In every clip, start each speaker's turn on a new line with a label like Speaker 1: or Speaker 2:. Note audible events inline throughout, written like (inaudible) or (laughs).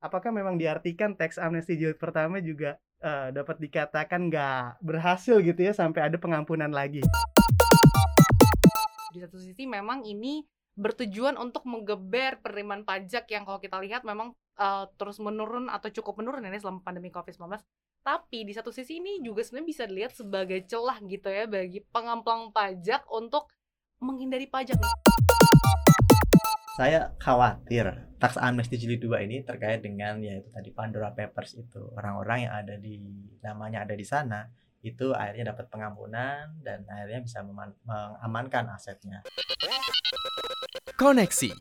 Speaker 1: apakah memang diartikan teks amnesti jilid pertama juga uh, dapat dikatakan nggak berhasil gitu ya sampai ada pengampunan lagi?
Speaker 2: Di satu sisi memang ini bertujuan untuk menggeber penerimaan pajak yang kalau kita lihat memang uh, terus menurun atau cukup menurun ini selama pandemi Covid-19. Tapi di satu sisi ini juga sebenarnya bisa dilihat sebagai celah gitu ya bagi pengamplang pajak untuk menghindari pajak.
Speaker 3: Saya khawatir tax amnesty jilid 2 ini terkait dengan yaitu tadi Pandora Papers itu. Orang-orang yang ada di namanya ada di sana itu akhirnya dapat pengampunan dan akhirnya bisa mengamankan asetnya.
Speaker 4: Koneksi.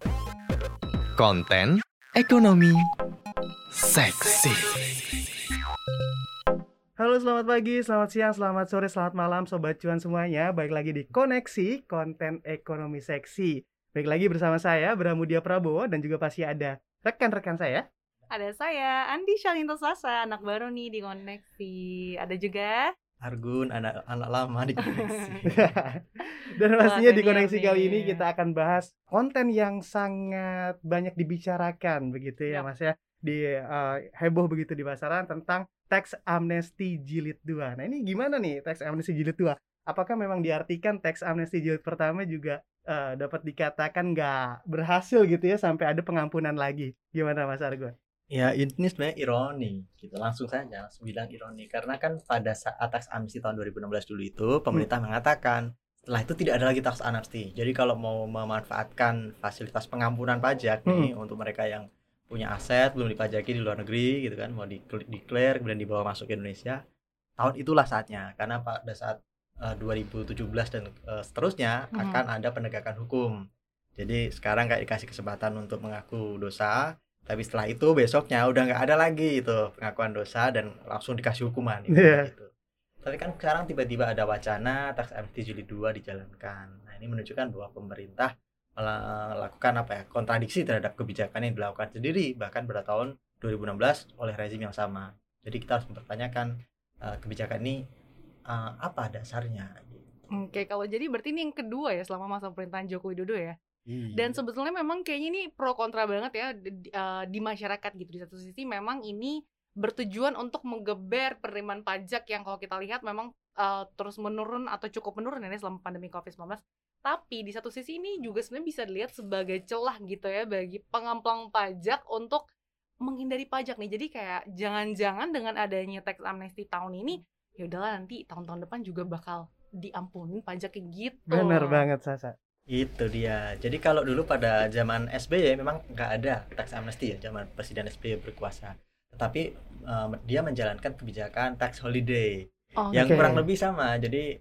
Speaker 4: Konten. Ekonomi. Seksi.
Speaker 1: Halo selamat pagi, selamat siang, selamat sore, selamat malam Sobat Cuan semuanya. Baik lagi di Koneksi Konten Ekonomi Seksi Baik lagi bersama saya Bramudia Prabowo dan juga pasti ada rekan-rekan saya
Speaker 2: Ada saya Andi Shalinto Sasa, anak baru nih di Koneksi Ada juga
Speaker 3: Argun anak anak lama di koneksi. (laughs)
Speaker 1: Dan pastinya di koneksi kali ini kita akan bahas konten yang sangat banyak dibicarakan begitu ya, ya. Mas ya di uh, heboh begitu di pasaran tentang teks amnesti jilid 2. Nah, ini gimana nih teks amnesti jilid 2? Apakah memang diartikan teks amnesti jilid pertama juga uh, dapat dikatakan nggak berhasil gitu ya sampai ada pengampunan lagi? Gimana Mas Argun?
Speaker 3: Ya ini sebenarnya ironi gitu langsung saja langsung bilang ironi karena kan pada saat tax amnesty tahun 2016 dulu itu pemerintah hmm. mengatakan setelah itu tidak ada lagi tax amnesty. Jadi kalau mau memanfaatkan fasilitas pengampunan pajak hmm. nih untuk mereka yang punya aset belum dipajaki di luar negeri gitu kan mau di declare kemudian dibawa masuk ke Indonesia tahun itulah saatnya karena pada saat uh, 2017 dan uh, seterusnya hmm. akan ada penegakan hukum. Jadi sekarang kayak dikasih kesempatan untuk mengaku dosa tapi setelah itu besoknya udah nggak ada lagi itu pengakuan dosa dan langsung dikasih hukuman gitu, yeah. gitu. tapi kan sekarang tiba-tiba ada wacana tax amnesty juli 2 dijalankan nah ini menunjukkan bahwa pemerintah melakukan apa ya kontradiksi terhadap kebijakan yang dilakukan sendiri bahkan pada tahun 2016 oleh rezim yang sama jadi kita harus mempertanyakan uh, kebijakan ini uh, apa dasarnya
Speaker 2: Oke, kalau jadi berarti ini yang kedua ya selama masa pemerintahan Joko Widodo ya? Dan iya. sebetulnya memang kayaknya ini pro kontra banget ya di, uh, di masyarakat gitu. Di satu sisi memang ini bertujuan untuk menggeber penerimaan pajak yang kalau kita lihat memang uh, terus menurun atau cukup menurun ini selama pandemi Covid-19. Tapi di satu sisi ini juga sebenarnya bisa dilihat sebagai celah gitu ya bagi pengamplang pajak untuk menghindari pajak nih. Jadi kayak jangan-jangan dengan adanya tax amnesty tahun ini ya udahlah nanti tahun-tahun depan juga bakal diampuni pajak kayak gitu.
Speaker 1: Bener banget Sasa.
Speaker 3: Itu dia. Jadi kalau dulu pada zaman SBY memang nggak ada tax amnesty ya, zaman Presiden SBY berkuasa. Tetapi um, dia menjalankan kebijakan tax holiday oh, yang okay. kurang lebih sama. Jadi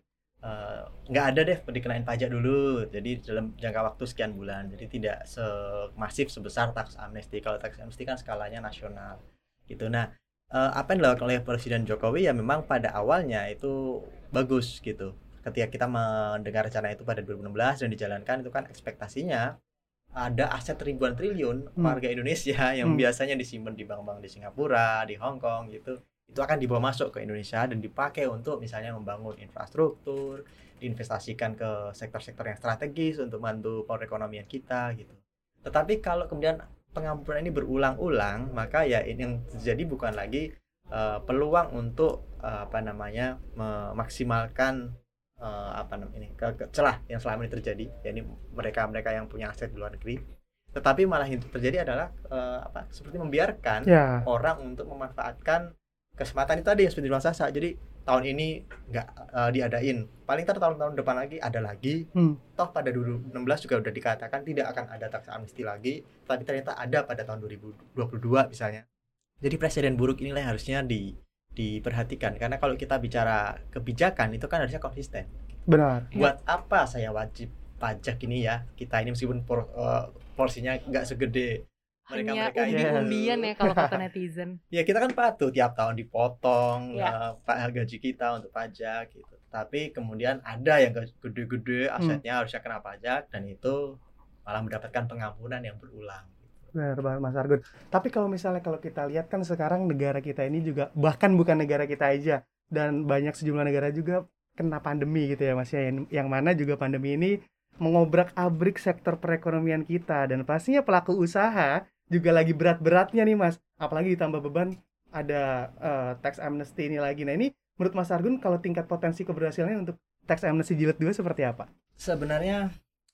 Speaker 3: nggak uh, ada deh dikenain pajak dulu. Jadi dalam jangka waktu sekian bulan. Jadi tidak semasif sebesar tax amnesty. Kalau tax amnesty kan skalanya nasional. Gitu. Nah, uh, apa yang dilakukan oleh Presiden Jokowi ya memang pada awalnya itu bagus gitu ketika kita mendengar rencana itu pada 2016 dan dijalankan itu kan ekspektasinya ada aset ribuan triliun hmm. warga Indonesia (laughs) yang hmm. biasanya disimpan di bank-bank di Singapura, di Hong Kong gitu. Itu akan dibawa masuk ke Indonesia dan dipakai untuk misalnya membangun infrastruktur, diinvestasikan ke sektor-sektor yang strategis untuk membantu perekonomian kita gitu. Tetapi kalau kemudian pengampunan ini berulang-ulang, maka ya ini yang terjadi bukan lagi uh, peluang untuk uh, apa namanya memaksimalkan uh, apa namanya ini ke, ke celah yang selama ini terjadi ya ini mereka mereka yang punya aset di luar negeri tetapi malah yang terjadi adalah uh, apa seperti membiarkan yeah. orang untuk memanfaatkan kesempatan itu tadi yang seperti Sasa jadi tahun ini nggak uh, diadain paling ter tahun-tahun depan lagi ada lagi hmm. toh pada 2016 juga udah dikatakan tidak akan ada tax amnesty lagi tapi ternyata ada pada tahun 2022 misalnya jadi presiden buruk inilah yang harusnya di diperhatikan karena kalau kita bicara kebijakan itu kan harusnya konsisten.
Speaker 1: Benar.
Speaker 3: Buat ya. apa saya wajib pajak ini ya kita ini meskipun por, uh, porsinya nggak segede
Speaker 2: mereka Hanya mereka ini umbi-umbian ya kalau kata (laughs) netizen.
Speaker 3: ya kita kan patuh tiap tahun dipotong ya. uh, gaji kita untuk pajak gitu. Tapi kemudian ada yang gede-gede asetnya hmm. harusnya kena pajak dan itu malah mendapatkan pengampunan yang berulang.
Speaker 1: Benar banget Mas Argun. Tapi kalau misalnya kalau kita lihat kan sekarang negara kita ini juga bahkan bukan negara kita aja dan banyak sejumlah negara juga kena pandemi gitu ya Mas ya yang, yang mana juga pandemi ini mengobrak-abrik sektor perekonomian kita dan pastinya pelaku usaha juga lagi berat-beratnya nih Mas. Apalagi ditambah beban ada uh, tax amnesty ini lagi. Nah, ini menurut Mas Argun kalau tingkat potensi keberhasilannya untuk tax amnesty jilid 2 seperti apa?
Speaker 3: Sebenarnya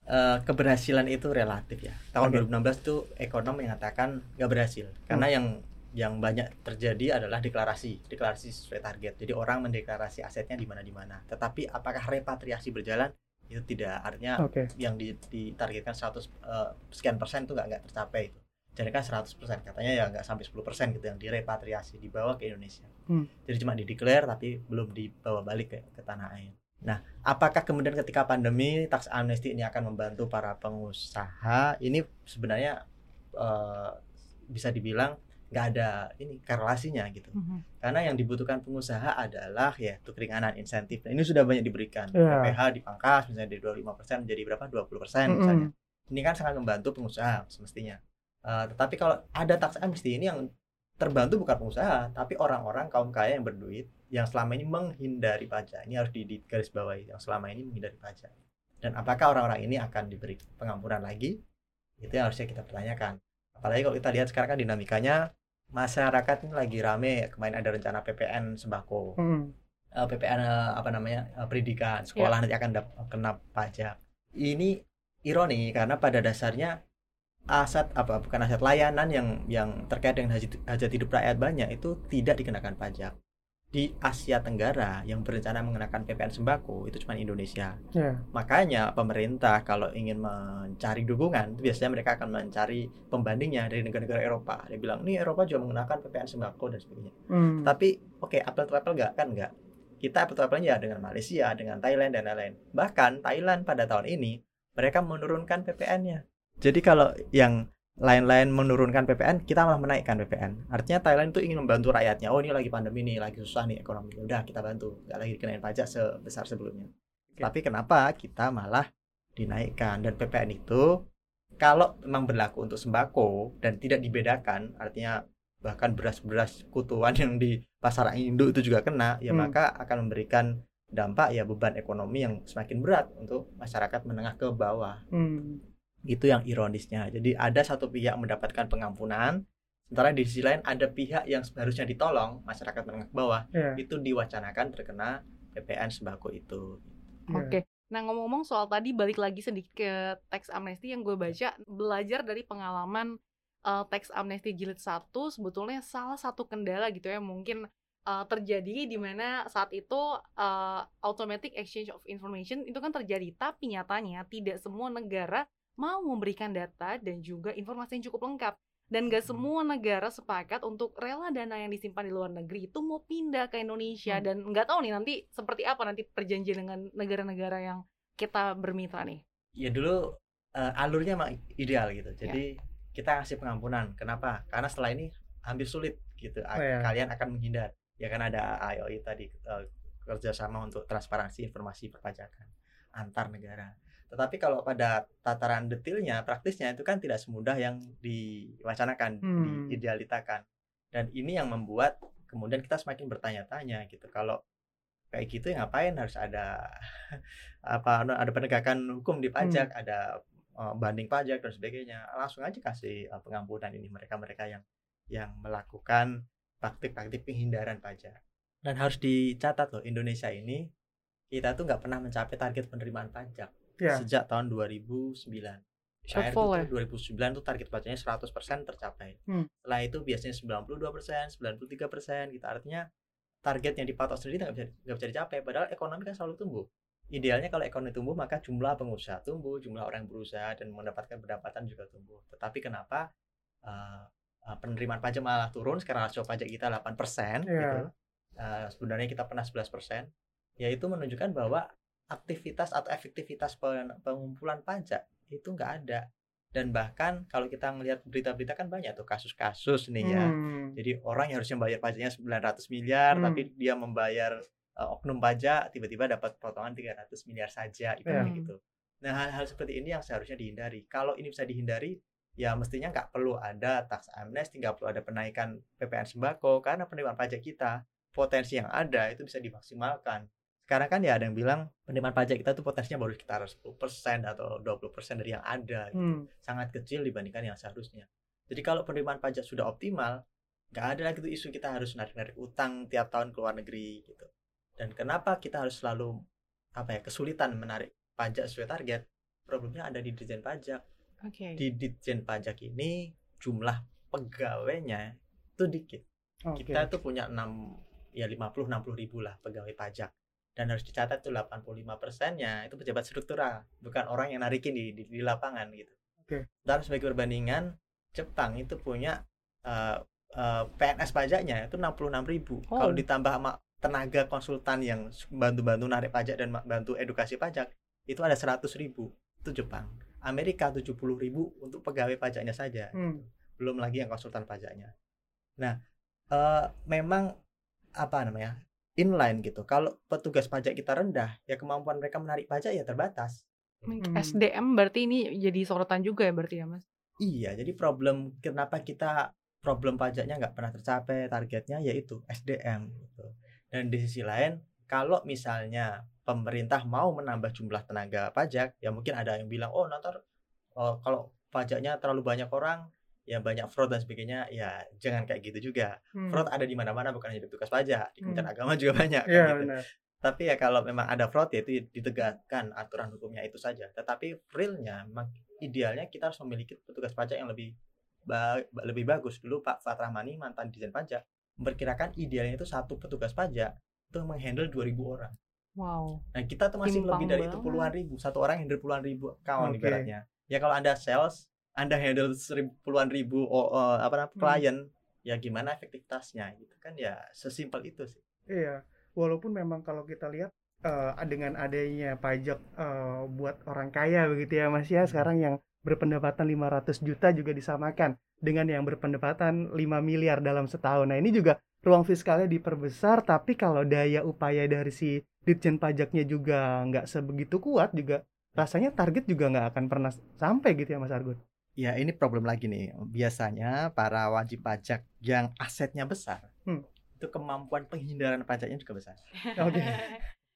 Speaker 3: uh, keberhasilan itu relatif ya. Tahun okay. 2016 itu ekonom mengatakan nggak berhasil karena hmm. yang yang banyak terjadi adalah deklarasi, deklarasi sesuai target. Jadi orang mendeklarasi asetnya di mana di mana. Tetapi apakah repatriasi berjalan? Itu tidak. Artinya okay. yang ditargetkan 100 uh, eh, sekian persen itu nggak nggak tercapai itu. Jadi kan 100 persen katanya ya nggak sampai 10 persen gitu yang direpatriasi dibawa ke Indonesia. Hmm. Jadi cuma dideklar tapi belum dibawa balik ke, ke tanah air. Nah, apakah kemudian ketika pandemi tax amnesty ini akan membantu para pengusaha? Ini sebenarnya uh, bisa dibilang nggak ada ini korelasinya gitu mm-hmm. karena yang dibutuhkan pengusaha adalah ya tuh keringanan insentif nah, ini sudah banyak diberikan yeah. PPH dipangkas misalnya dari 25% menjadi berapa 20% mm-hmm. misalnya ini kan sangat membantu pengusaha semestinya uh, tetapi kalau ada tax amnesty ini yang terbantu bukan pengusaha tapi orang-orang kaum kaya yang berduit yang selama ini menghindari pajak. Ini harus di, di garis bawahi yang selama ini menghindari pajak. Dan apakah orang-orang ini akan diberi pengampunan lagi? Itu yang harusnya kita pertanyakan. Apalagi kalau kita lihat sekarang kan dinamikanya masyarakat ini lagi rame. Kemarin ada rencana PPN sembako. Hmm. uh, eh, PPN uh, eh, apa namanya uh, pendidikan. Sekolah yeah. nanti akan kena pajak. Ini ironi karena pada dasarnya aset apa bukan aset layanan yang yang terkait dengan hajat, hajat hidup rakyat banyak itu tidak dikenakan pajak di Asia Tenggara yang berencana mengenakan PPN sembako itu cuma Indonesia. Yeah. Makanya pemerintah kalau ingin mencari dukungan, biasanya mereka akan mencari pembandingnya dari negara-negara Eropa. Dia bilang, nih Eropa juga mengenakan PPN sembako dan sebagainya. Mm. Tapi oke, okay, apple to apple enggak kan enggak. Kita apple to apple ya dengan Malaysia, dengan Thailand dan lain-lain. Bahkan Thailand pada tahun ini mereka menurunkan PPN-nya. Jadi kalau yang lain-lain menurunkan PPN, kita malah menaikkan PPN. Artinya Thailand itu ingin membantu rakyatnya. Oh ini lagi pandemi nih, lagi susah nih ekonomi. Udah kita bantu, nggak lagi dikenain pajak sebesar sebelumnya. Okay. Tapi kenapa kita malah dinaikkan dan PPN itu kalau memang berlaku untuk sembako dan tidak dibedakan, artinya bahkan beras-beras kutuan yang di pasar induk itu juga kena, ya hmm. maka akan memberikan dampak ya beban ekonomi yang semakin berat untuk masyarakat menengah ke bawah. Hmm itu yang ironisnya jadi ada satu pihak mendapatkan pengampunan sementara di sisi lain ada pihak yang seharusnya ditolong masyarakat menengah bawah yeah. itu diwacanakan terkena PPN sembako itu
Speaker 2: yeah. oke okay. Nah ngomong-ngomong soal tadi balik lagi sedikit ke teks amnesti yang gue baca belajar dari pengalaman uh, teks amnesti jilid satu sebetulnya salah satu kendala gitu ya mungkin uh, terjadi di mana saat itu uh, automatic exchange of information itu kan terjadi tapi nyatanya tidak semua negara mau memberikan data dan juga informasi yang cukup lengkap. Dan gak semua negara sepakat untuk rela dana yang disimpan di luar negeri itu mau pindah ke Indonesia. Hmm. Dan nggak tahu nih nanti seperti apa nanti perjanjian dengan negara-negara yang kita bermitra nih.
Speaker 3: Ya dulu uh, alurnya emang ideal gitu. Jadi ya. kita kasih pengampunan. Kenapa? Karena setelah ini hampir sulit gitu. Oh, ya. Kalian akan menghindar. Ya kan ada IOI tadi uh, kerjasama untuk transparansi informasi perpajakan antar negara. Tetapi kalau pada tataran detailnya, praktisnya itu kan tidak semudah yang diwacanakan, hmm. diidealitakan. Dan ini yang membuat kemudian kita semakin bertanya-tanya gitu. Kalau kayak gitu ya ngapain harus ada (laughs) apa ada penegakan hukum di pajak, hmm. ada uh, banding pajak dan sebagainya. Langsung aja kasih uh, pengampunan ini mereka-mereka yang yang melakukan praktik-praktik penghindaran pajak. Dan harus dicatat loh, Indonesia ini kita tuh nggak pernah mencapai target penerimaan pajak yeah. sejak tahun 2009. Share itu ya? 2009 itu target pajaknya 100% tercapai. Hmm. Setelah itu biasanya 92%, 93% gitu. Artinya target yang dipatok sendiri nggak bisa nggak bisa dicapai. Padahal ekonomi kan selalu tumbuh. Idealnya kalau ekonomi tumbuh maka jumlah pengusaha tumbuh, jumlah orang yang berusaha dan mendapatkan pendapatan juga tumbuh. Tetapi kenapa uh, penerimaan pajak malah turun? Sekarang rasio pajak kita 8% yeah. gitu. Uh, sebenarnya kita pernah 11%. Ya itu menunjukkan bahwa aktivitas atau efektivitas pengumpulan pajak itu nggak ada dan bahkan kalau kita melihat berita-berita kan banyak tuh kasus-kasus nih ya hmm. jadi orang yang harusnya bayar pajaknya 900 miliar hmm. tapi dia membayar uh, oknum pajak tiba-tiba dapat potongan 300 miliar saja itu yeah. gitu nah hal-hal seperti ini yang seharusnya dihindari kalau ini bisa dihindari ya mestinya nggak perlu ada tax amnesty nggak perlu ada penaikan PPN sembako karena penerimaan pajak kita potensi yang ada itu bisa dimaksimalkan sekarang kan ya ada yang bilang penerimaan pajak kita tuh potensinya baru sekitar 10% atau 20% dari yang ada gitu. Hmm. Sangat kecil dibandingkan yang seharusnya. Jadi kalau penerimaan pajak sudah optimal, nggak ada lagi tuh isu kita harus narik-narik utang tiap tahun ke luar negeri gitu. Dan kenapa kita harus selalu apa ya kesulitan menarik pajak sesuai target? Problemnya ada di Dirjen Pajak.
Speaker 2: Okay.
Speaker 3: Di Dirjen Pajak ini jumlah pegawainya itu dikit. Okay. Kita tuh punya 6 ya 50 60 ribu lah pegawai pajak dan harus dicatat tuh 85 persennya itu pejabat struktural bukan orang yang narikin di, di, di lapangan gitu.
Speaker 1: Oke. Okay.
Speaker 3: Dan sebagai perbandingan Jepang itu punya uh, uh, PNS pajaknya itu 66 ribu. Oh. Kalau ditambah sama tenaga konsultan yang bantu-bantu narik pajak dan bantu edukasi pajak itu ada 100 ribu itu Jepang. Amerika 70 ribu untuk pegawai pajaknya saja. Hmm. Belum lagi yang konsultan pajaknya. Nah, uh, memang apa namanya inline gitu. Kalau petugas pajak kita rendah, ya kemampuan mereka menarik pajak ya terbatas.
Speaker 2: Hmm. SDM berarti ini jadi sorotan juga ya berarti ya mas?
Speaker 3: Iya, jadi problem kenapa kita problem pajaknya nggak pernah tercapai targetnya yaitu SDM gitu. Dan di sisi lain, kalau misalnya pemerintah mau menambah jumlah tenaga pajak, ya mungkin ada yang bilang oh nanti oh, kalau pajaknya terlalu banyak orang ya banyak fraud dan sebagainya ya jangan kayak gitu juga hmm. fraud ada di mana-mana bukan hanya di petugas pajak di Kementerian hmm. Agama juga (laughs) banyak
Speaker 1: ya, gitu. benar.
Speaker 3: tapi ya kalau memang ada fraud ya itu ditegakkan aturan hukumnya itu saja tetapi realnya memang idealnya kita harus memiliki petugas pajak yang lebih ba lebih bagus dulu Pak Fatrahmani mantan Dirjen Pajak memperkirakan idealnya itu satu petugas pajak itu menghandle 2000 orang
Speaker 2: wow
Speaker 3: nah kita tuh masih Timpang lebih dari itu puluhan ribu satu orang handle puluhan ribu kawan okay. ibaratnya ya kalau anda sales anda handle seribu, puluhan ribu oh, oh, apa namanya hmm. klien ya gimana efektivitasnya gitu kan ya sesimpel itu sih
Speaker 1: iya walaupun memang kalau kita lihat uh, dengan adanya pajak uh, buat orang kaya begitu ya Mas ya hmm. sekarang yang berpendapatan 500 juta juga disamakan dengan yang berpendapatan 5 miliar dalam setahun. Nah, ini juga ruang fiskalnya diperbesar tapi kalau daya upaya dari si Ditjen pajaknya juga nggak sebegitu kuat juga rasanya target juga nggak akan pernah sampai gitu ya Mas Argun.
Speaker 3: Ya ini problem lagi nih. Biasanya para wajib pajak yang asetnya besar, hmm. itu kemampuan penghindaran pajaknya juga besar. (laughs)
Speaker 1: Oke. Okay.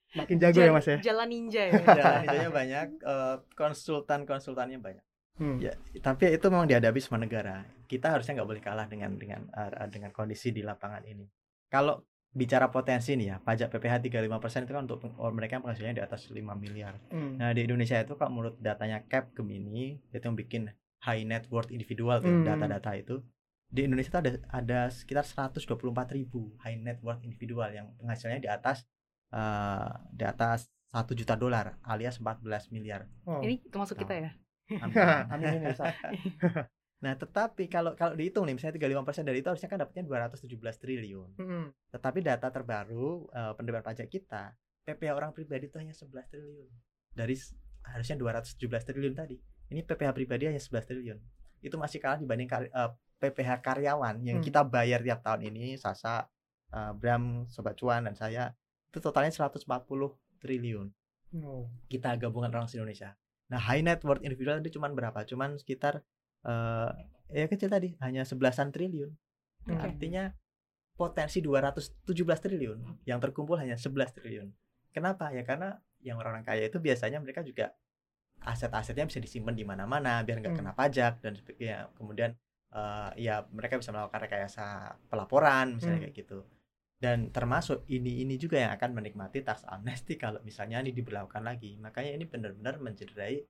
Speaker 1: Makin jago ya mas ya.
Speaker 2: Jalan ninja ya.
Speaker 3: Jalan ninjanya banyak, uh, konsultan konsultannya banyak. Hmm. Ya, tapi itu memang dihadapi semua negara. Kita harusnya nggak boleh kalah dengan dengan uh, dengan kondisi di lapangan ini. Kalau bicara potensi nih ya, pajak PPh 35% itu kan untuk mereka yang penghasilannya di atas 5 miliar. Hmm. Nah, di Indonesia itu kalau menurut datanya Cap Gemini itu yang bikin high net worth individual tuh hmm. data-data itu di Indonesia tuh ada ada sekitar 124 ribu high net worth individual yang penghasilannya di atas uh, di atas satu juta dolar alias 14 miliar.
Speaker 2: Oh. Ini termasuk nah, kita ya?
Speaker 1: Amin, (laughs) amin (laughs)
Speaker 3: Nah, tetapi kalau kalau dihitung nih misalnya 35% dari itu harusnya kan dapatnya 217 triliun. -hmm. Tetapi data terbaru uh, penerimaan pajak kita, PPh orang pribadi itu hanya 11 triliun. Dari harusnya 217 triliun tadi ini PPh pribadi hanya 11 triliun. Itu masih kalah dibanding uh, eh, PPh karyawan yang hmm. kita bayar tiap tahun ini Sasa uh, Bram Sobat Cuan dan saya itu totalnya 140 triliun. Oh. kita gabungan orang Indonesia nah high net worth individual itu cuma berapa? Cuman sekitar uh, ya kecil tadi hanya sebelasan triliun. Okay. artinya potensi 217 triliun yang terkumpul hanya 11 triliun. Kenapa? Ya karena yang orang-orang kaya itu biasanya mereka juga aset-asetnya bisa disimpan di mana-mana biar nggak hmm. kena pajak dan sebagainya. Kemudian uh, ya mereka bisa melakukan rekayasa pelaporan misalnya hmm. kayak gitu. Dan termasuk ini ini juga yang akan menikmati tax amnesty (laughs) kalau misalnya ini diberlakukan lagi. Makanya ini benar-benar mencederai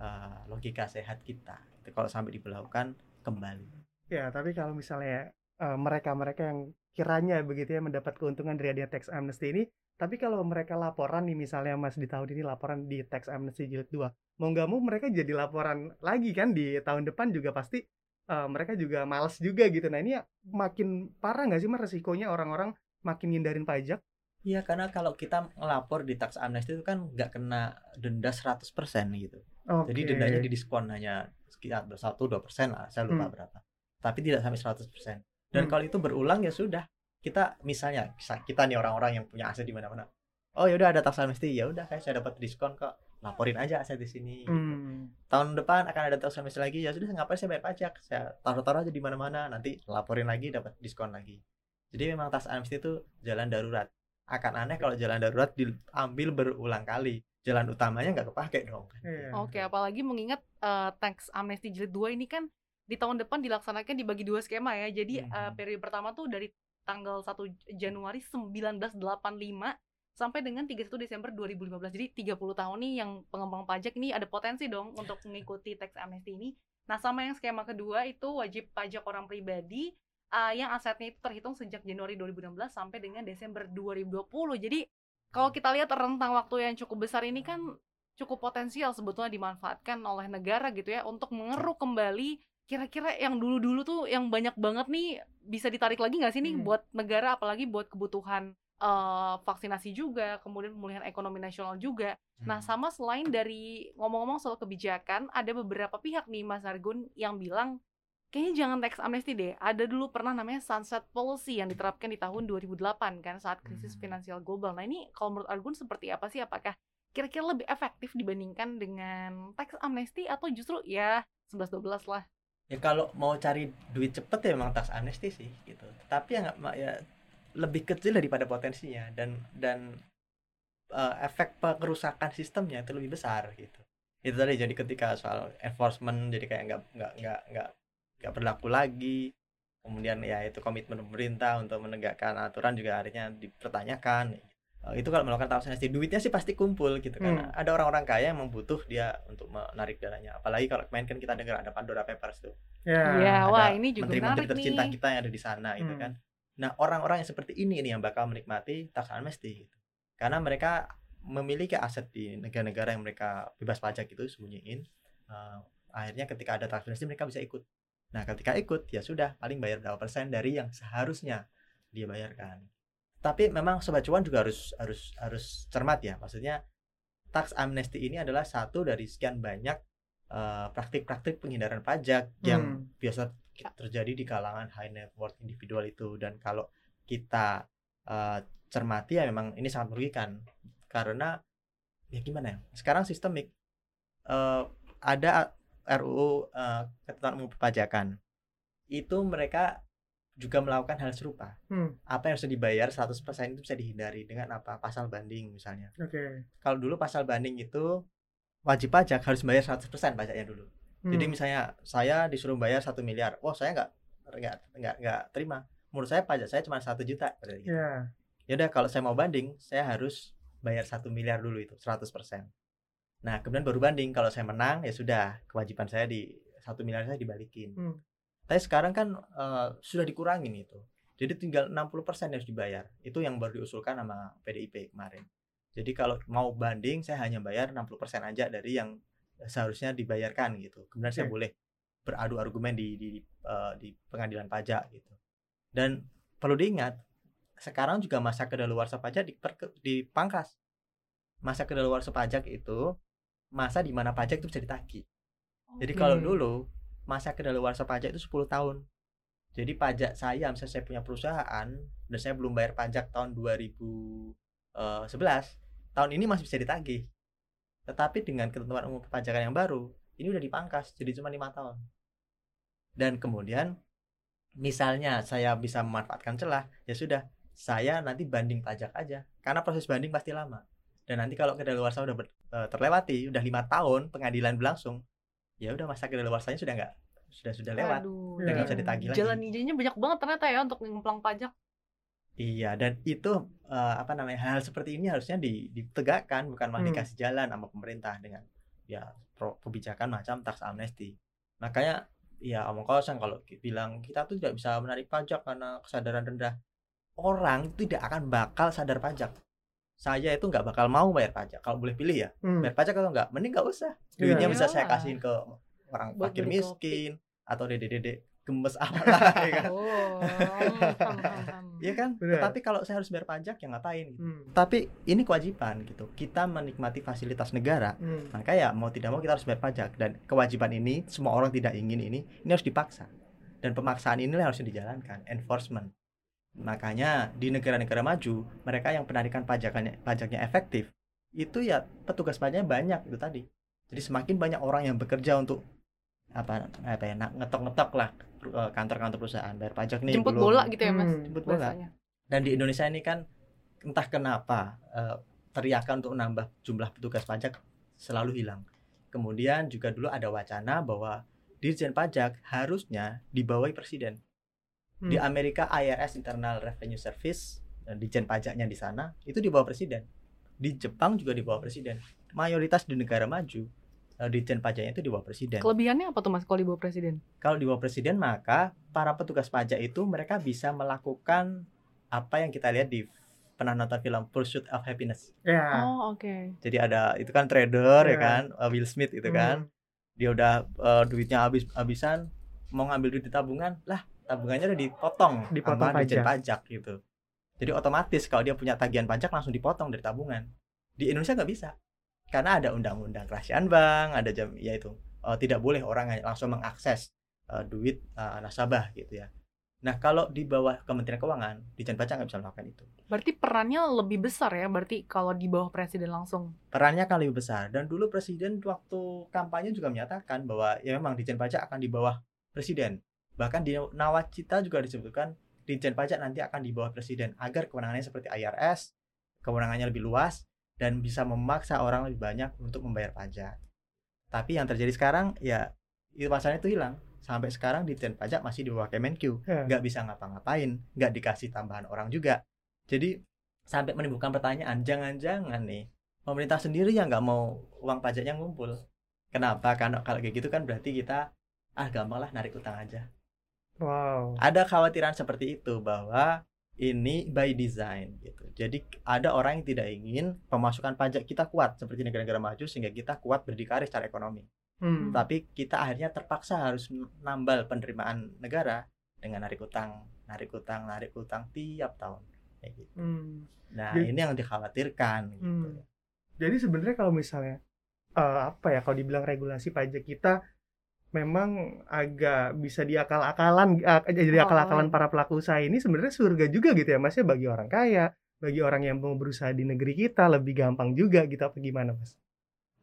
Speaker 3: uh, logika sehat kita. Itu kalau sampai diberlakukan kembali.
Speaker 1: Ya, tapi kalau misalnya mereka-mereka uh, yang kiranya begitu ya mendapat keuntungan dari adanya tax amnesty ini tapi kalau mereka laporan nih misalnya Mas di tahun ini laporan di tax amnesty jilid 2, mau nggak mau mereka jadi laporan lagi kan di tahun depan juga pasti uh, mereka juga males juga gitu. Nah ini ya makin parah nggak sih mas resikonya orang-orang makin ngindarin pajak?
Speaker 3: Iya karena kalau kita ngelapor di tax amnesty itu kan nggak kena denda 100% gitu. Okay. Jadi dendanya didiskon hanya sekitar satu dua persen lah, saya lupa hmm. berapa. Tapi tidak sampai 100%. Dan hmm. kalau itu berulang ya sudah, kita misalnya kita nih orang-orang yang punya aset di mana-mana oh ya udah ada tax amnesty ya udah saya dapat diskon kok laporin aja aset di sini gitu. hmm. tahun depan akan ada tax amnesty lagi ya sudah ngapain saya bayar pajak saya taruh-taruh aja di mana-mana nanti laporin lagi dapat diskon lagi jadi memang tax amnesty itu jalan darurat akan aneh kalau jalan darurat diambil berulang kali jalan utamanya nggak kepake dong
Speaker 2: yeah. oke okay, apalagi mengingat uh, tax amnesty jilid 2 ini kan di tahun depan dilaksanakan dibagi dua skema ya. Jadi hmm. uh, periode pertama tuh dari tanggal 1 Januari 1985 sampai dengan 31 Desember 2015. Jadi 30 tahun nih yang pengembang pajak ini ada potensi dong untuk mengikuti tax amnesty ini. Nah, sama yang skema kedua itu wajib pajak orang pribadi uh, yang asetnya itu terhitung sejak Januari 2016 sampai dengan Desember 2020. Jadi kalau kita lihat rentang waktu yang cukup besar ini kan cukup potensial sebetulnya dimanfaatkan oleh negara gitu ya untuk mengeruk kembali kira-kira yang dulu-dulu tuh yang banyak banget nih bisa ditarik lagi nggak sih nih hmm. buat negara apalagi buat kebutuhan uh, vaksinasi juga kemudian pemulihan ekonomi nasional juga. Nah, hmm. nah sama selain dari ngomong-ngomong soal kebijakan ada beberapa pihak nih Mas Argun yang bilang kayaknya jangan tax amnesty deh. Ada dulu pernah namanya sunset policy yang diterapkan di tahun 2008 kan saat krisis hmm. finansial global. Nah ini kalau menurut Argun seperti apa sih? Apakah kira-kira lebih efektif dibandingkan dengan tax amnesty atau justru ya 11-12 lah?
Speaker 3: Ya kalau mau cari duit cepet ya memang tax amnesty sih gitu. Tapi ya ya lebih kecil daripada potensinya dan dan uh, efek pengerusakan sistemnya itu lebih besar gitu. Itu tadi jadi ketika soal enforcement jadi kayak nggak nggak nggak nggak nggak berlaku lagi kemudian ya itu komitmen pemerintah untuk menegakkan aturan juga akhirnya dipertanyakan. Eh, itu kalau melakukan tax amnesty duitnya sih pasti kumpul gitu kan. Hmm. ada orang-orang kaya yang membutuh dia untuk menarik dananya. Apalagi kalau kemarin kan kita dengar ada Pandora Papers tuh.
Speaker 2: Ya. Yeah. wah ini juga
Speaker 3: menteri-menteri tercinta kita yang ada di sana gitu hmm. gitu kan nah orang-orang yang seperti ini ini yang bakal menikmati tax amnesty gitu. Karena mereka memiliki aset di negara-negara yang mereka bebas pajak itu sembunyiin uh, akhirnya ketika ada tax amnesty mereka bisa ikut. Nah ketika ikut ya sudah paling bayar berapa persen dari yang seharusnya dia bayarkan. Tapi memang sobat cuan juga harus harus harus cermat ya. Maksudnya tax amnesty ini adalah satu dari sekian banyak eh, praktik-praktik uh, penghindaran pajak hmm. yang biasa terjadi di kalangan high net worth individual itu dan kalau kita uh, cermati ya memang ini sangat merugikan karena ya gimana ya sekarang sistemik uh, ada RUU uh, ketentuan umum perpajakan itu mereka juga melakukan hal serupa. Hmm. Apa yang harus dibayar 100% itu bisa dihindari dengan apa? Pasal banding misalnya. Oke. Okay. Kalau dulu pasal banding itu wajib pajak harus bayar 100% pajaknya dulu. Hmm. Jadi misalnya saya disuruh bayar satu miliar, wah saya nggak nggak nggak nggak terima. Menurut saya pajak saya cuma satu juta. Gitu. Yeah. Ya udah kalau saya mau banding, saya harus bayar satu miliar dulu itu 100%. Nah kemudian baru banding kalau saya menang ya sudah kewajiban saya di satu miliar saya dibalikin. Hmm. Tapi sekarang kan uh, sudah dikurangin itu. Jadi tinggal 60% yang harus dibayar. Itu yang baru diusulkan sama PDIP kemarin. Jadi kalau mau banding saya hanya bayar 60% aja dari yang seharusnya dibayarkan gitu. Kemudian okay. saya boleh beradu argumen di di uh, di pengadilan pajak gitu. Dan perlu diingat sekarang juga masa kedaluarsa pajak dipangkas. Masa kedaluarsa pajak itu masa di mana pajak itu bisa ditagih. Jadi kalau dulu masa kedaluarsa pajak itu 10 tahun. Jadi pajak saya, misalnya saya punya perusahaan dan saya belum bayar pajak tahun 2011, eh, tahun ini masih bisa ditagih. Tetapi dengan ketentuan umum perpajakan yang baru, ini udah dipangkas jadi cuma lima tahun. Dan kemudian misalnya saya bisa memanfaatkan celah, ya sudah, saya nanti banding pajak aja. Karena proses banding pasti lama. Dan nanti kalau kedaluarsa udah ber, uh, terlewati, udah lima tahun pengadilan berlangsung, ya udah masa kedaluarsanya sudah nggak sudah sudah lewat Aduh, udah nggak bisa ditagih lagi
Speaker 2: jalan hijaunya banyak banget ternyata ya untuk ngemplang pajak
Speaker 3: iya dan itu uh, apa namanya hal seperti ini harusnya ditegakkan bukan malah hmm. dikasih jalan sama pemerintah dengan ya pro, kebijakan macam tax amnesty makanya ya omong kosong kalau bilang kita tuh tidak bisa menarik pajak karena kesadaran rendah orang tidak akan bakal sadar pajak saya itu nggak bakal mau bayar pajak kalau boleh pilih ya hmm. bayar pajak atau enggak mending nggak usah duitnya yeah. bisa saya kasihin ke orang Buat fakir miskin kopi. atau dede-dede gemes apa ya kan oh, ya kan Bener. tapi kalau saya harus bayar pajak ya ngapain gitu. hmm. tapi ini kewajiban gitu kita menikmati fasilitas negara hmm. maka ya mau tidak mau kita harus bayar pajak dan kewajiban ini semua orang tidak ingin ini ini harus dipaksa dan pemaksaan ini harus dijalankan enforcement Makanya di negara-negara maju, mereka yang penarikan pajaknya pajaknya efektif, itu ya petugas pajaknya banyak itu tadi. Jadi semakin banyak orang yang bekerja untuk apa apa ya ngetok-ngetok lah kantor-kantor perusahaan bayar pajak nih
Speaker 2: jemput belum. bola gitu ya mas
Speaker 3: hmm, jemput bola dan di Indonesia ini kan entah kenapa uh, teriakan untuk menambah jumlah petugas pajak selalu hilang kemudian juga dulu ada wacana bahwa Dirjen Pajak harusnya dibawahi presiden. Hmm. Di Amerika IRS Internal Revenue Service dan Dirjen Pajaknya di sana itu dibawa presiden. Di Jepang juga dibawa presiden. Mayoritas di negara maju uh, Dirjen Pajaknya itu dibawa presiden.
Speaker 2: Kelebihannya apa tuh Mas kalau dibawa presiden?
Speaker 3: Kalau dibawa presiden maka para petugas pajak itu mereka bisa melakukan apa yang kita lihat di pernah nonton film Pursuit of Happiness.
Speaker 2: Yeah. Oh, oke. Okay.
Speaker 3: Jadi ada itu kan trader yeah. ya kan, Will Smith itu kan. Hmm dia udah uh, duitnya habis habisan mau ngambil duit di tabungan lah tabungannya udah dipotong
Speaker 1: dipotong sama pajak.
Speaker 3: pajak gitu jadi otomatis kalau dia punya tagihan pajak langsung dipotong dari tabungan di Indonesia nggak bisa karena ada undang-undang kerahasiaan bank ada jam ya itu uh, tidak boleh orang langsung mengakses uh, duit uh, nasabah gitu ya Nah, kalau di bawah Kementerian Keuangan, Dijen Pajak nggak bisa melakukan itu.
Speaker 2: Berarti perannya lebih besar ya, berarti kalau di bawah Presiden langsung?
Speaker 3: Perannya akan lebih besar. Dan dulu Presiden waktu kampanye juga menyatakan bahwa ya memang Dijen Pajak akan di bawah Presiden. Bahkan di Nawacita juga disebutkan Dijen Pajak nanti akan di bawah Presiden agar kewenangannya seperti IRS, kewenangannya lebih luas, dan bisa memaksa orang lebih banyak untuk membayar pajak. Tapi yang terjadi sekarang ya itu pasalnya itu hilang. Sampai sekarang Ditjen Pajak masih di bawah Kemenq. Yeah. nggak bisa ngapa-ngapain nggak dikasih tambahan orang juga. Jadi sampai menimbulkan pertanyaan jangan-jangan nih pemerintah sendiri yang nggak mau uang pajaknya ngumpul. Kenapa? Karena kalau kayak gitu kan berarti kita ah gampang lah narik utang aja.
Speaker 1: Wow.
Speaker 3: Ada khawatiran seperti itu bahwa ini by design gitu. Jadi ada orang yang tidak ingin pemasukan pajak kita kuat seperti negara-negara maju sehingga kita kuat berdikari secara ekonomi. Hmm. Tapi kita akhirnya terpaksa harus nambal penerimaan negara dengan narik utang, narik utang, narik utang tiap tahun kayak gitu. Hmm. Nah, Jadi, ini yang dikhawatirkan gitu. Hmm.
Speaker 1: Jadi sebenarnya kalau misalnya uh, apa ya kalau dibilang regulasi pajak kita memang agak bisa diakal-akalan uh, jadi akal-akalan para pelaku usaha ini sebenarnya surga juga gitu ya Mas ya bagi orang kaya, bagi orang yang mau berusaha di negeri kita lebih gampang juga gitu apa gimana Mas?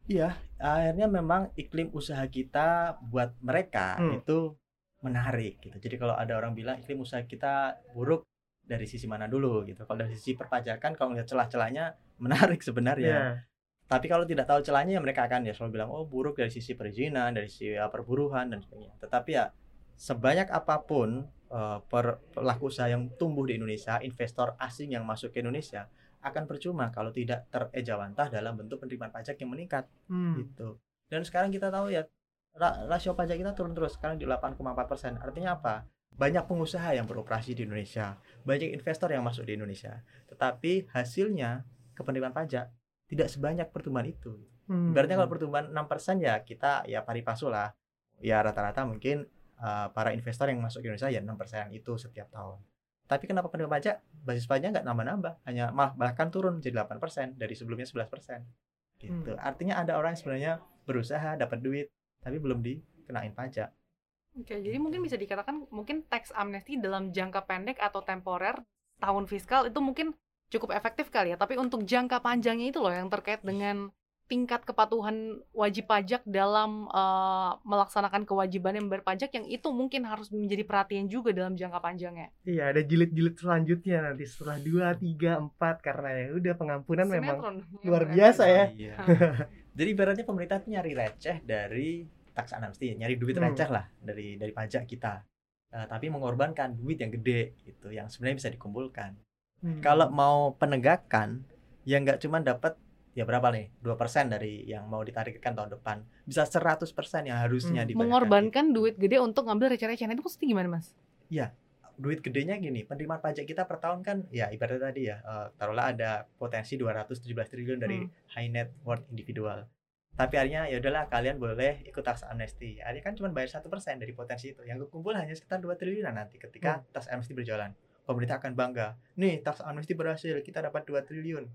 Speaker 3: Iya, akhirnya memang iklim usaha kita buat mereka hmm. itu menarik gitu. Jadi kalau ada orang bilang iklim usaha kita buruk dari sisi mana dulu gitu. Kalau dari sisi perpajakan kalau lihat celah-celahnya menarik (laughs) sebenarnya. Yeah. Tapi kalau tidak tahu celahnya ya mereka akan ya selalu bilang oh buruk dari sisi perizinan, dari sisi ya, perburuhan dan sebagainya. Tetapi ya sebanyak apa pun uh, per pelaku usaha yang tumbuh di Indonesia, investor asing yang masuk ke Indonesia, akan percuma kalau tidak terejawantah dalam bentuk penerimaan pajak yang meningkat hmm. gitu. Dan sekarang kita tahu ya rasio pajak kita turun terus sekarang di 8,4 persen. Artinya apa? Banyak pengusaha yang beroperasi di Indonesia, banyak investor yang masuk di Indonesia, tetapi hasilnya ke penerimaan pajak tidak sebanyak pertumbuhan itu. Hmm. Berarti kalau pertumbuhan 6 persen ya kita ya pari pasu lah. Ya rata-rata mungkin uh, para investor yang masuk ke Indonesia ya 6 persen itu setiap tahun. Tapi kenapa penerimaan pajak basis pajaknya nggak nambah-nambah, hanya malah bahkan turun jadi 8% dari sebelumnya 11%. Gitu. Hmm. Artinya ada orang yang sebenarnya berusaha dapat duit tapi belum dikenain pajak.
Speaker 2: Oke, jadi mungkin bisa dikatakan mungkin tax amnesty dalam jangka pendek atau temporer tahun fiskal itu mungkin cukup efektif kali ya. Tapi untuk jangka panjangnya itu loh yang terkait dengan tingkat kepatuhan wajib pajak dalam uh, melaksanakan kewajiban yang berpajak yang itu mungkin harus menjadi perhatian juga dalam jangka panjangnya.
Speaker 1: Iya, ada jilid-jilid selanjutnya nanti setelah 2, 3, 4 karena ya udah pengampunan Sinetron. memang luar biasa ya. Iya. (laughs)
Speaker 3: Jadi ibaratnya pemerintah nyari receh dari tax amnesty, nyari duit hmm. receh lah dari dari pajak kita. Uh, tapi mengorbankan duit yang gede gitu yang sebenarnya bisa dikumpulkan. Hmm. Kalau mau penegakan yang nggak cuma dapat ya berapa nih dua persen dari yang mau ditarikkan tahun depan bisa 100% yang harusnya hmm.
Speaker 2: mengorbankan duit gede untuk ngambil receh-receh itu maksudnya gimana mas?
Speaker 3: Iya duit gedenya gini penerimaan pajak kita per tahun kan ya ibaratnya tadi ya uh, taruhlah ada potensi 217 triliun dari hmm. high net worth individual tapi akhirnya ya udahlah kalian boleh ikut tax amnesty akhirnya kan cuma bayar satu persen dari potensi itu yang kumpul hanya sekitar dua triliunan nanti ketika hmm. tax amnesty berjalan pemerintah akan bangga nih tax amnesty berhasil kita dapat dua triliun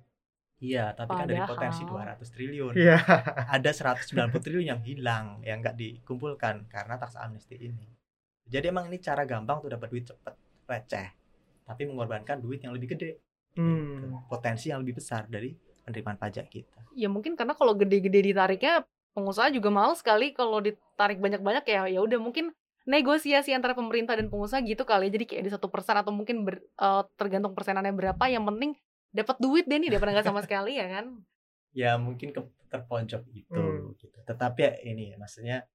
Speaker 3: Iya, tapi Padahal. kan dari potensi 200 triliun. Iya. Ada 190 triliun yang hilang, yang nggak dikumpulkan karena tax amnesty ini. Jadi emang ini cara gampang untuk dapat duit cepet, receh. Tapi mengorbankan duit yang lebih gede. Hmm. Gitu. Potensi yang lebih besar dari penerimaan pajak kita.
Speaker 2: Ya mungkin karena kalau gede-gede ditariknya pengusaha juga mahal sekali kalau ditarik banyak-banyak ya ya udah mungkin negosiasi antara pemerintah dan pengusaha gitu kali ya. jadi kayak di satu persen atau mungkin ber, uh, tergantung persenannya berapa yang penting dapat duit deh nih daripada nggak sama sekali ya kan
Speaker 3: ya mungkin ke terponcok itu hmm. gitu tetapi ya ini ya maksudnya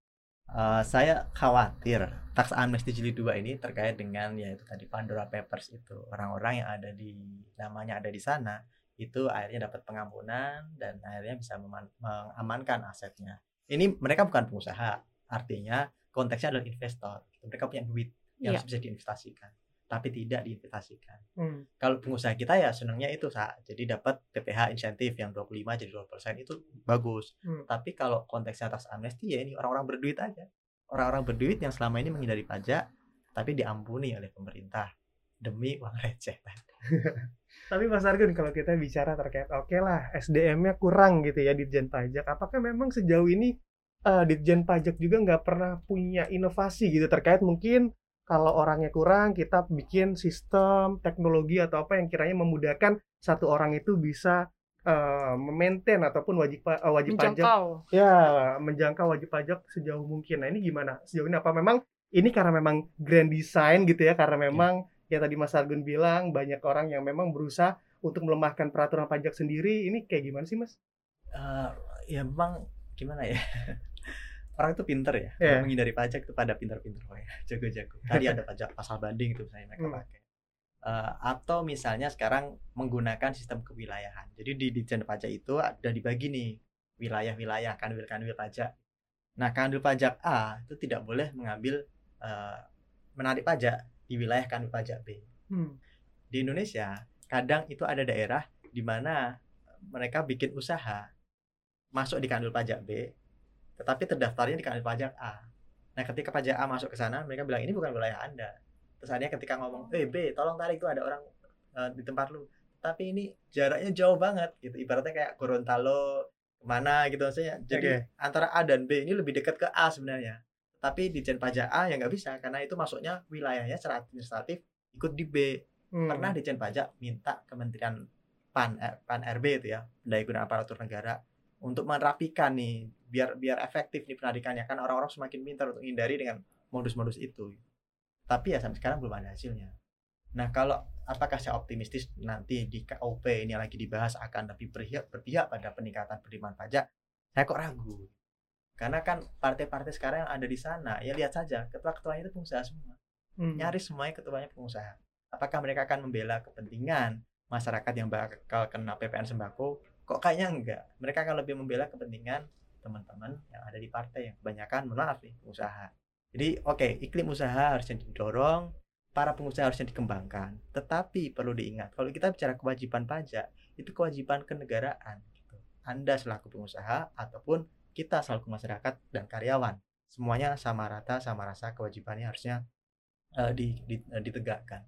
Speaker 3: Uh, saya khawatir tax amnesty jilid 2 ini terkait dengan yaitu tadi Pandora Papers itu orang-orang yang ada di namanya ada di sana itu akhirnya dapat pengampunan dan akhirnya bisa mengamankan asetnya. Ini mereka bukan pengusaha, artinya konteksnya adalah investor. Mereka punya duit yang yeah. bisa diinvestasikan tapi tidak diinvestasikan. Hmm. Kalau pengusaha kita ya senangnya itu saat jadi dapat PPH insentif yang 25 jadi 20% itu bagus. Hmm. Tapi kalau konteksnya atas amnesti ya ini orang-orang berduit aja. Orang-orang berduit yang selama ini menghindari pajak tapi diampuni oleh pemerintah demi uang receh. (laughs)
Speaker 1: tapi Mas Argun kalau kita bicara terkait oke okay lah SDM-nya kurang gitu ya Ditjen Pajak. Apakah memang sejauh ini uh, Ditjen Pajak juga nggak pernah punya inovasi gitu terkait mungkin kalau orangnya kurang kita bikin sistem teknologi atau apa yang kiranya memudahkan satu orang itu bisa uh, memaintain ataupun wajib uh, wajib menjangkau. pajak ya menjangkau wajib pajak sejauh mungkin nah ini gimana sejauh ini apa memang ini karena memang grand design gitu ya karena iya. memang ya, ya tadi Mas Argun bilang banyak orang yang memang berusaha untuk melemahkan peraturan pajak sendiri ini kayak gimana sih Mas?
Speaker 3: Uh, ya memang gimana ya (laughs) orang itu pinter ya yeah. menghindari pajak itu pada pinter-pinter ya (laughs) jago-jago tadi ada pajak pasal banding itu misalnya mereka hmm. pakai uh, atau misalnya sekarang menggunakan sistem kewilayahan jadi di Ditjen Pajak itu ada dibagi nih wilayah-wilayah kanwil-kanwil pajak nah kanwil pajak A itu tidak boleh mengambil uh, menarik pajak di wilayah kanwil pajak B hmm. di Indonesia kadang itu ada daerah di mana mereka bikin usaha masuk di kanwil pajak B tetapi terdaftarnya di kantor pajak A. Nah, ketika pajak A masuk ke sana, mereka bilang ini bukan wilayah Anda. Terus akhirnya ketika ngomong, "Eh, B, tolong tarik itu ada orang uh, di tempat lu." Tapi ini jaraknya jauh banget gitu. Ibaratnya kayak Gorontalo ke mana gitu maksudnya. Jadi okay. antara A dan B ini lebih dekat ke A sebenarnya. Tapi di Jen Pajak A ya nggak bisa karena itu masuknya wilayahnya secara administratif ikut di B. Hmm. Pernah Jen Pajak minta Kementerian PAN eh, PAN RB itu ya, Pendaya Gunaan Aparatur Negara untuk merapikan nih biar biar efektif nih penarikannya. Kan orang-orang semakin pintar untuk hindari dengan modus-modus itu. Tapi ya sampai sekarang belum ada hasilnya. Nah kalau apakah saya optimistis nanti di KOP ini lagi dibahas akan lebih berpihak, berpihak pada peningkatan penerimaan pajak? Saya kok ragu. Karena kan partai-partai sekarang yang ada di sana ya lihat saja ketua-ketuanya itu pengusaha semua. Hmm. nyaris semuanya ketuanya pengusaha. Apakah mereka akan membela kepentingan masyarakat yang bakal kena PPN sembako kok kayaknya enggak? Mereka akan lebih membela kepentingan teman-teman yang ada di partai yang kebanyakan maaf nih pengusaha. Jadi oke okay, iklim usaha harusnya didorong para pengusaha harusnya dikembangkan. Tetapi perlu diingat kalau kita bicara kewajiban pajak itu kewajiban kenegaraan gitu. anda selaku pengusaha ataupun kita selaku masyarakat dan karyawan semuanya sama rata sama rasa kewajibannya harusnya uh, di, di, uh, ditegakkan.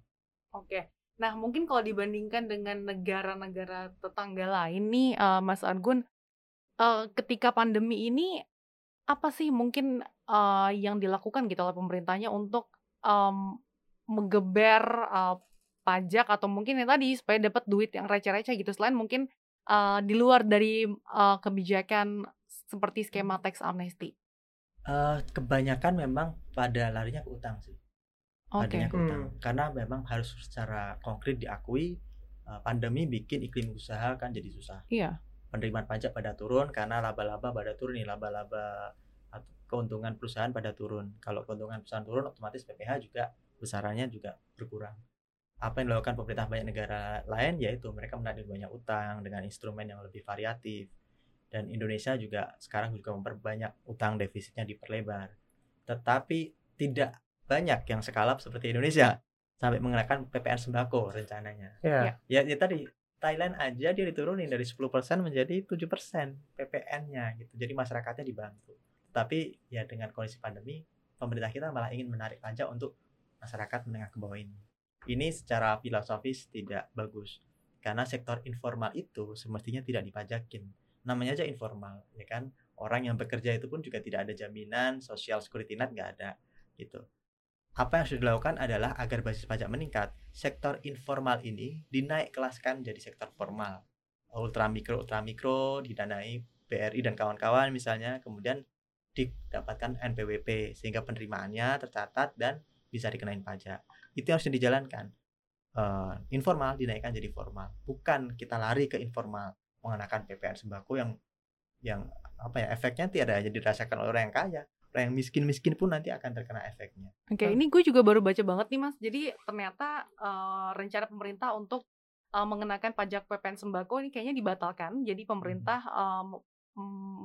Speaker 2: Oke Nah, mungkin kalau dibandingkan dengan negara-negara tetangga lain nih, uh, Mas Argun, uh, ketika pandemi ini apa sih mungkin uh, yang dilakukan gitu oleh pemerintahnya untuk um, menggeber uh, pajak atau mungkin yang tadi supaya dapat duit yang receh-receh gitu? Selain mungkin uh, di luar dari uh, kebijakan seperti skema tax amnesty.
Speaker 3: Uh, kebanyakan memang pada larinya ke utang sih okay. adanya keutang hmm. karena memang harus secara konkret diakui uh, pandemi bikin iklim usaha kan jadi susah.
Speaker 2: Iya.
Speaker 3: Penerimaan pajak pada turun karena laba-laba pada turun nih laba-laba keuntungan perusahaan pada turun. Kalau keuntungan perusahaan turun otomatis PPH juga besarannya juga berkurang. Apa yang dilakukan pemerintah banyak negara lain yaitu mereka menarik banyak utang dengan instrumen yang lebih variatif. Dan Indonesia juga sekarang juga memperbanyak utang defisitnya diperlebar. Tetapi tidak banyak yang sekalap seperti Indonesia sampai mengenakan PPN sembako rencananya.
Speaker 1: Yeah.
Speaker 3: Ya, ya tadi Thailand aja dia diturunin dari 10% menjadi 7% PPN-nya gitu. Jadi masyarakatnya dibantu. Tapi ya dengan kondisi pandemi, pemerintah kita malah ingin menarik pajak untuk masyarakat menengah ke bawah ini. Ini secara filosofis tidak bagus. Karena sektor informal itu semestinya tidak dipajakin. Namanya aja informal, ya kan? Orang yang bekerja itu pun juga tidak ada jaminan, social security net nggak ada gitu apa yang sudah dilakukan adalah agar basis pajak meningkat, sektor informal ini dinaik kelaskan jadi sektor formal. Ultra mikro, ultra didanai BRI dan kawan-kawan misalnya, kemudian didapatkan NPWP sehingga penerimaannya tercatat dan bisa dikenain pajak. Itu yang harus dijalankan. Uh, informal dinaikkan jadi formal, bukan kita lari ke informal mengenakan PPN sembako yang yang apa ya efeknya tidak hanya dirasakan oleh orang yang kaya, yang miskin-miskin pun nanti akan terkena efeknya.
Speaker 2: Oke, okay, ini gue juga baru baca banget nih mas. Jadi ternyata uh, rencana pemerintah untuk uh, mengenakan pajak PPN sembako ini kayaknya dibatalkan. Jadi pemerintah um,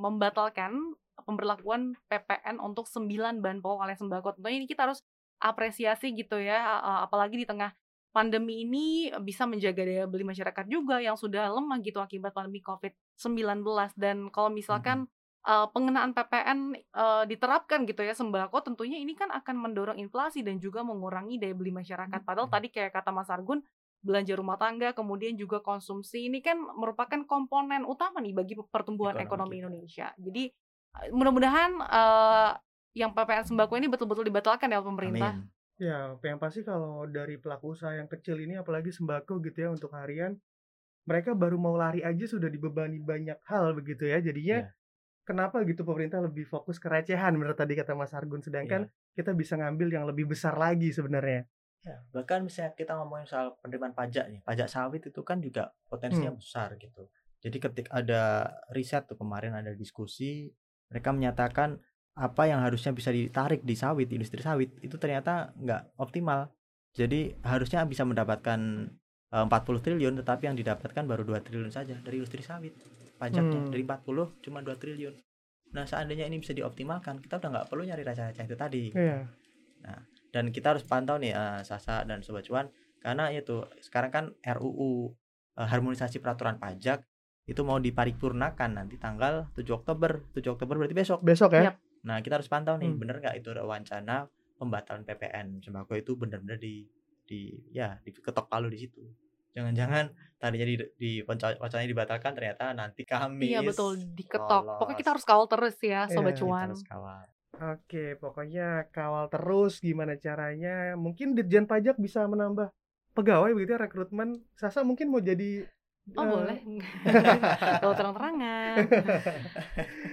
Speaker 2: membatalkan pemberlakuan PPN untuk 9 bahan pokok alias sembako. Tentunya ini kita harus apresiasi gitu ya, uh, apalagi di tengah pandemi ini bisa menjaga daya beli masyarakat juga yang sudah lemah gitu akibat pandemi COVID-19 dan kalau misalkan hmm uh, pengenaan PPN uh, diterapkan gitu ya sembako tentunya ini kan akan mendorong inflasi dan juga mengurangi daya beli masyarakat. Padahal tadi kayak kata Mas Argun belanja rumah tangga kemudian juga konsumsi ini kan merupakan komponen utama nih bagi pertumbuhan ekonomi, ekonomi Indonesia. Jadi mudah-mudahan uh, yang PPN sembako ini betul-betul dibatalkan ya pemerintah. Amin.
Speaker 1: Ya, yang pasti kalau dari pelaku usaha yang kecil ini apalagi sembako gitu ya untuk harian mereka baru mau lari aja sudah dibebani banyak hal begitu ya. Jadinya yeah kenapa gitu pemerintah lebih fokus ke recehan menurut tadi kata Mas Argun sedangkan yeah. kita bisa ngambil yang lebih besar lagi sebenarnya.
Speaker 3: Ya, bahkan misalnya kita ngomongin soal penerimaan pajak nih, pajak sawit itu kan juga potensinya hmm. besar gitu. Jadi ketika ada riset tuh kemarin ada diskusi, mereka menyatakan apa yang harusnya bisa ditarik di sawit, industri sawit itu ternyata nggak optimal. Jadi harusnya bisa mendapatkan 40 eh, triliun tetapi yang didapatkan baru 2 triliun saja dari industri sawit pajaknya hmm. dari 40 cuma 2 triliun nah seandainya ini bisa dioptimalkan kita udah nggak perlu nyari raca-raca itu tadi yeah. nah dan kita harus pantau nih uh, Sasa dan Sobat Cuan karena itu sekarang kan RUU uh, eh, harmonisasi peraturan pajak itu mau diparipurnakan nanti tanggal 7 Oktober 7 Oktober berarti besok
Speaker 1: besok ya yep.
Speaker 3: nah kita harus pantau nih hmm. bener nggak itu wacana pembatalan PPN sembako itu benar-benar di di ya diketok palu di situ jangan-jangan tadinya di, di wacananya dibatalkan ternyata nanti kami
Speaker 2: iya betul diketok lolos. pokoknya kita harus kawal terus ya sobat yeah, cuan
Speaker 1: kawal. Oke, pokoknya kawal terus gimana caranya. Mungkin Ditjen Pajak bisa menambah pegawai begitu ya rekrutmen. Sasa mungkin mau jadi
Speaker 2: Oh uh... boleh, (laughs) kalau terang-terangan.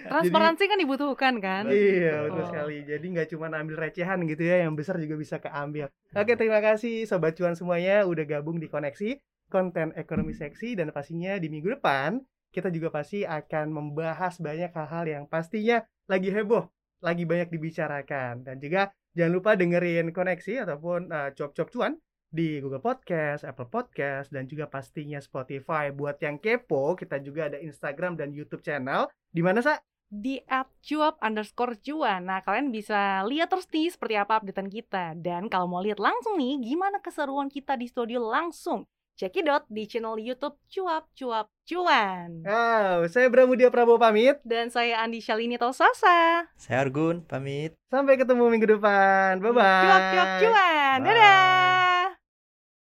Speaker 2: Transparansi (laughs) Jadi, kan dibutuhkan kan?
Speaker 1: Iya betul oh. sekali. Jadi nggak cuma ambil recehan gitu ya, yang besar juga bisa keambil. Oke terima kasih sobat cuan semuanya udah gabung di koneksi konten ekonomi seksi dan pastinya di minggu depan kita juga pasti akan membahas banyak hal-hal yang pastinya lagi heboh, lagi banyak dibicarakan dan juga jangan lupa dengerin koneksi ataupun uh, cop-cop cuan di Google Podcast, Apple Podcast, dan juga pastinya Spotify. Buat yang kepo, kita juga ada Instagram dan YouTube channel. Di mana, Sa?
Speaker 2: Di at cuap underscore cuan. Nah, kalian bisa lihat terus nih seperti apa updatean kita. Dan kalau mau lihat langsung nih, gimana keseruan kita di studio langsung. Cekidot di channel YouTube Cuap Cuap Cuan.
Speaker 1: Wow, saya Bramudia Prabowo pamit.
Speaker 2: Dan saya Andi Shalini Sasa.
Speaker 3: Saya Argun pamit.
Speaker 1: Sampai ketemu minggu depan. Bye-bye.
Speaker 2: Cuap Cuap Cuan. Dadah.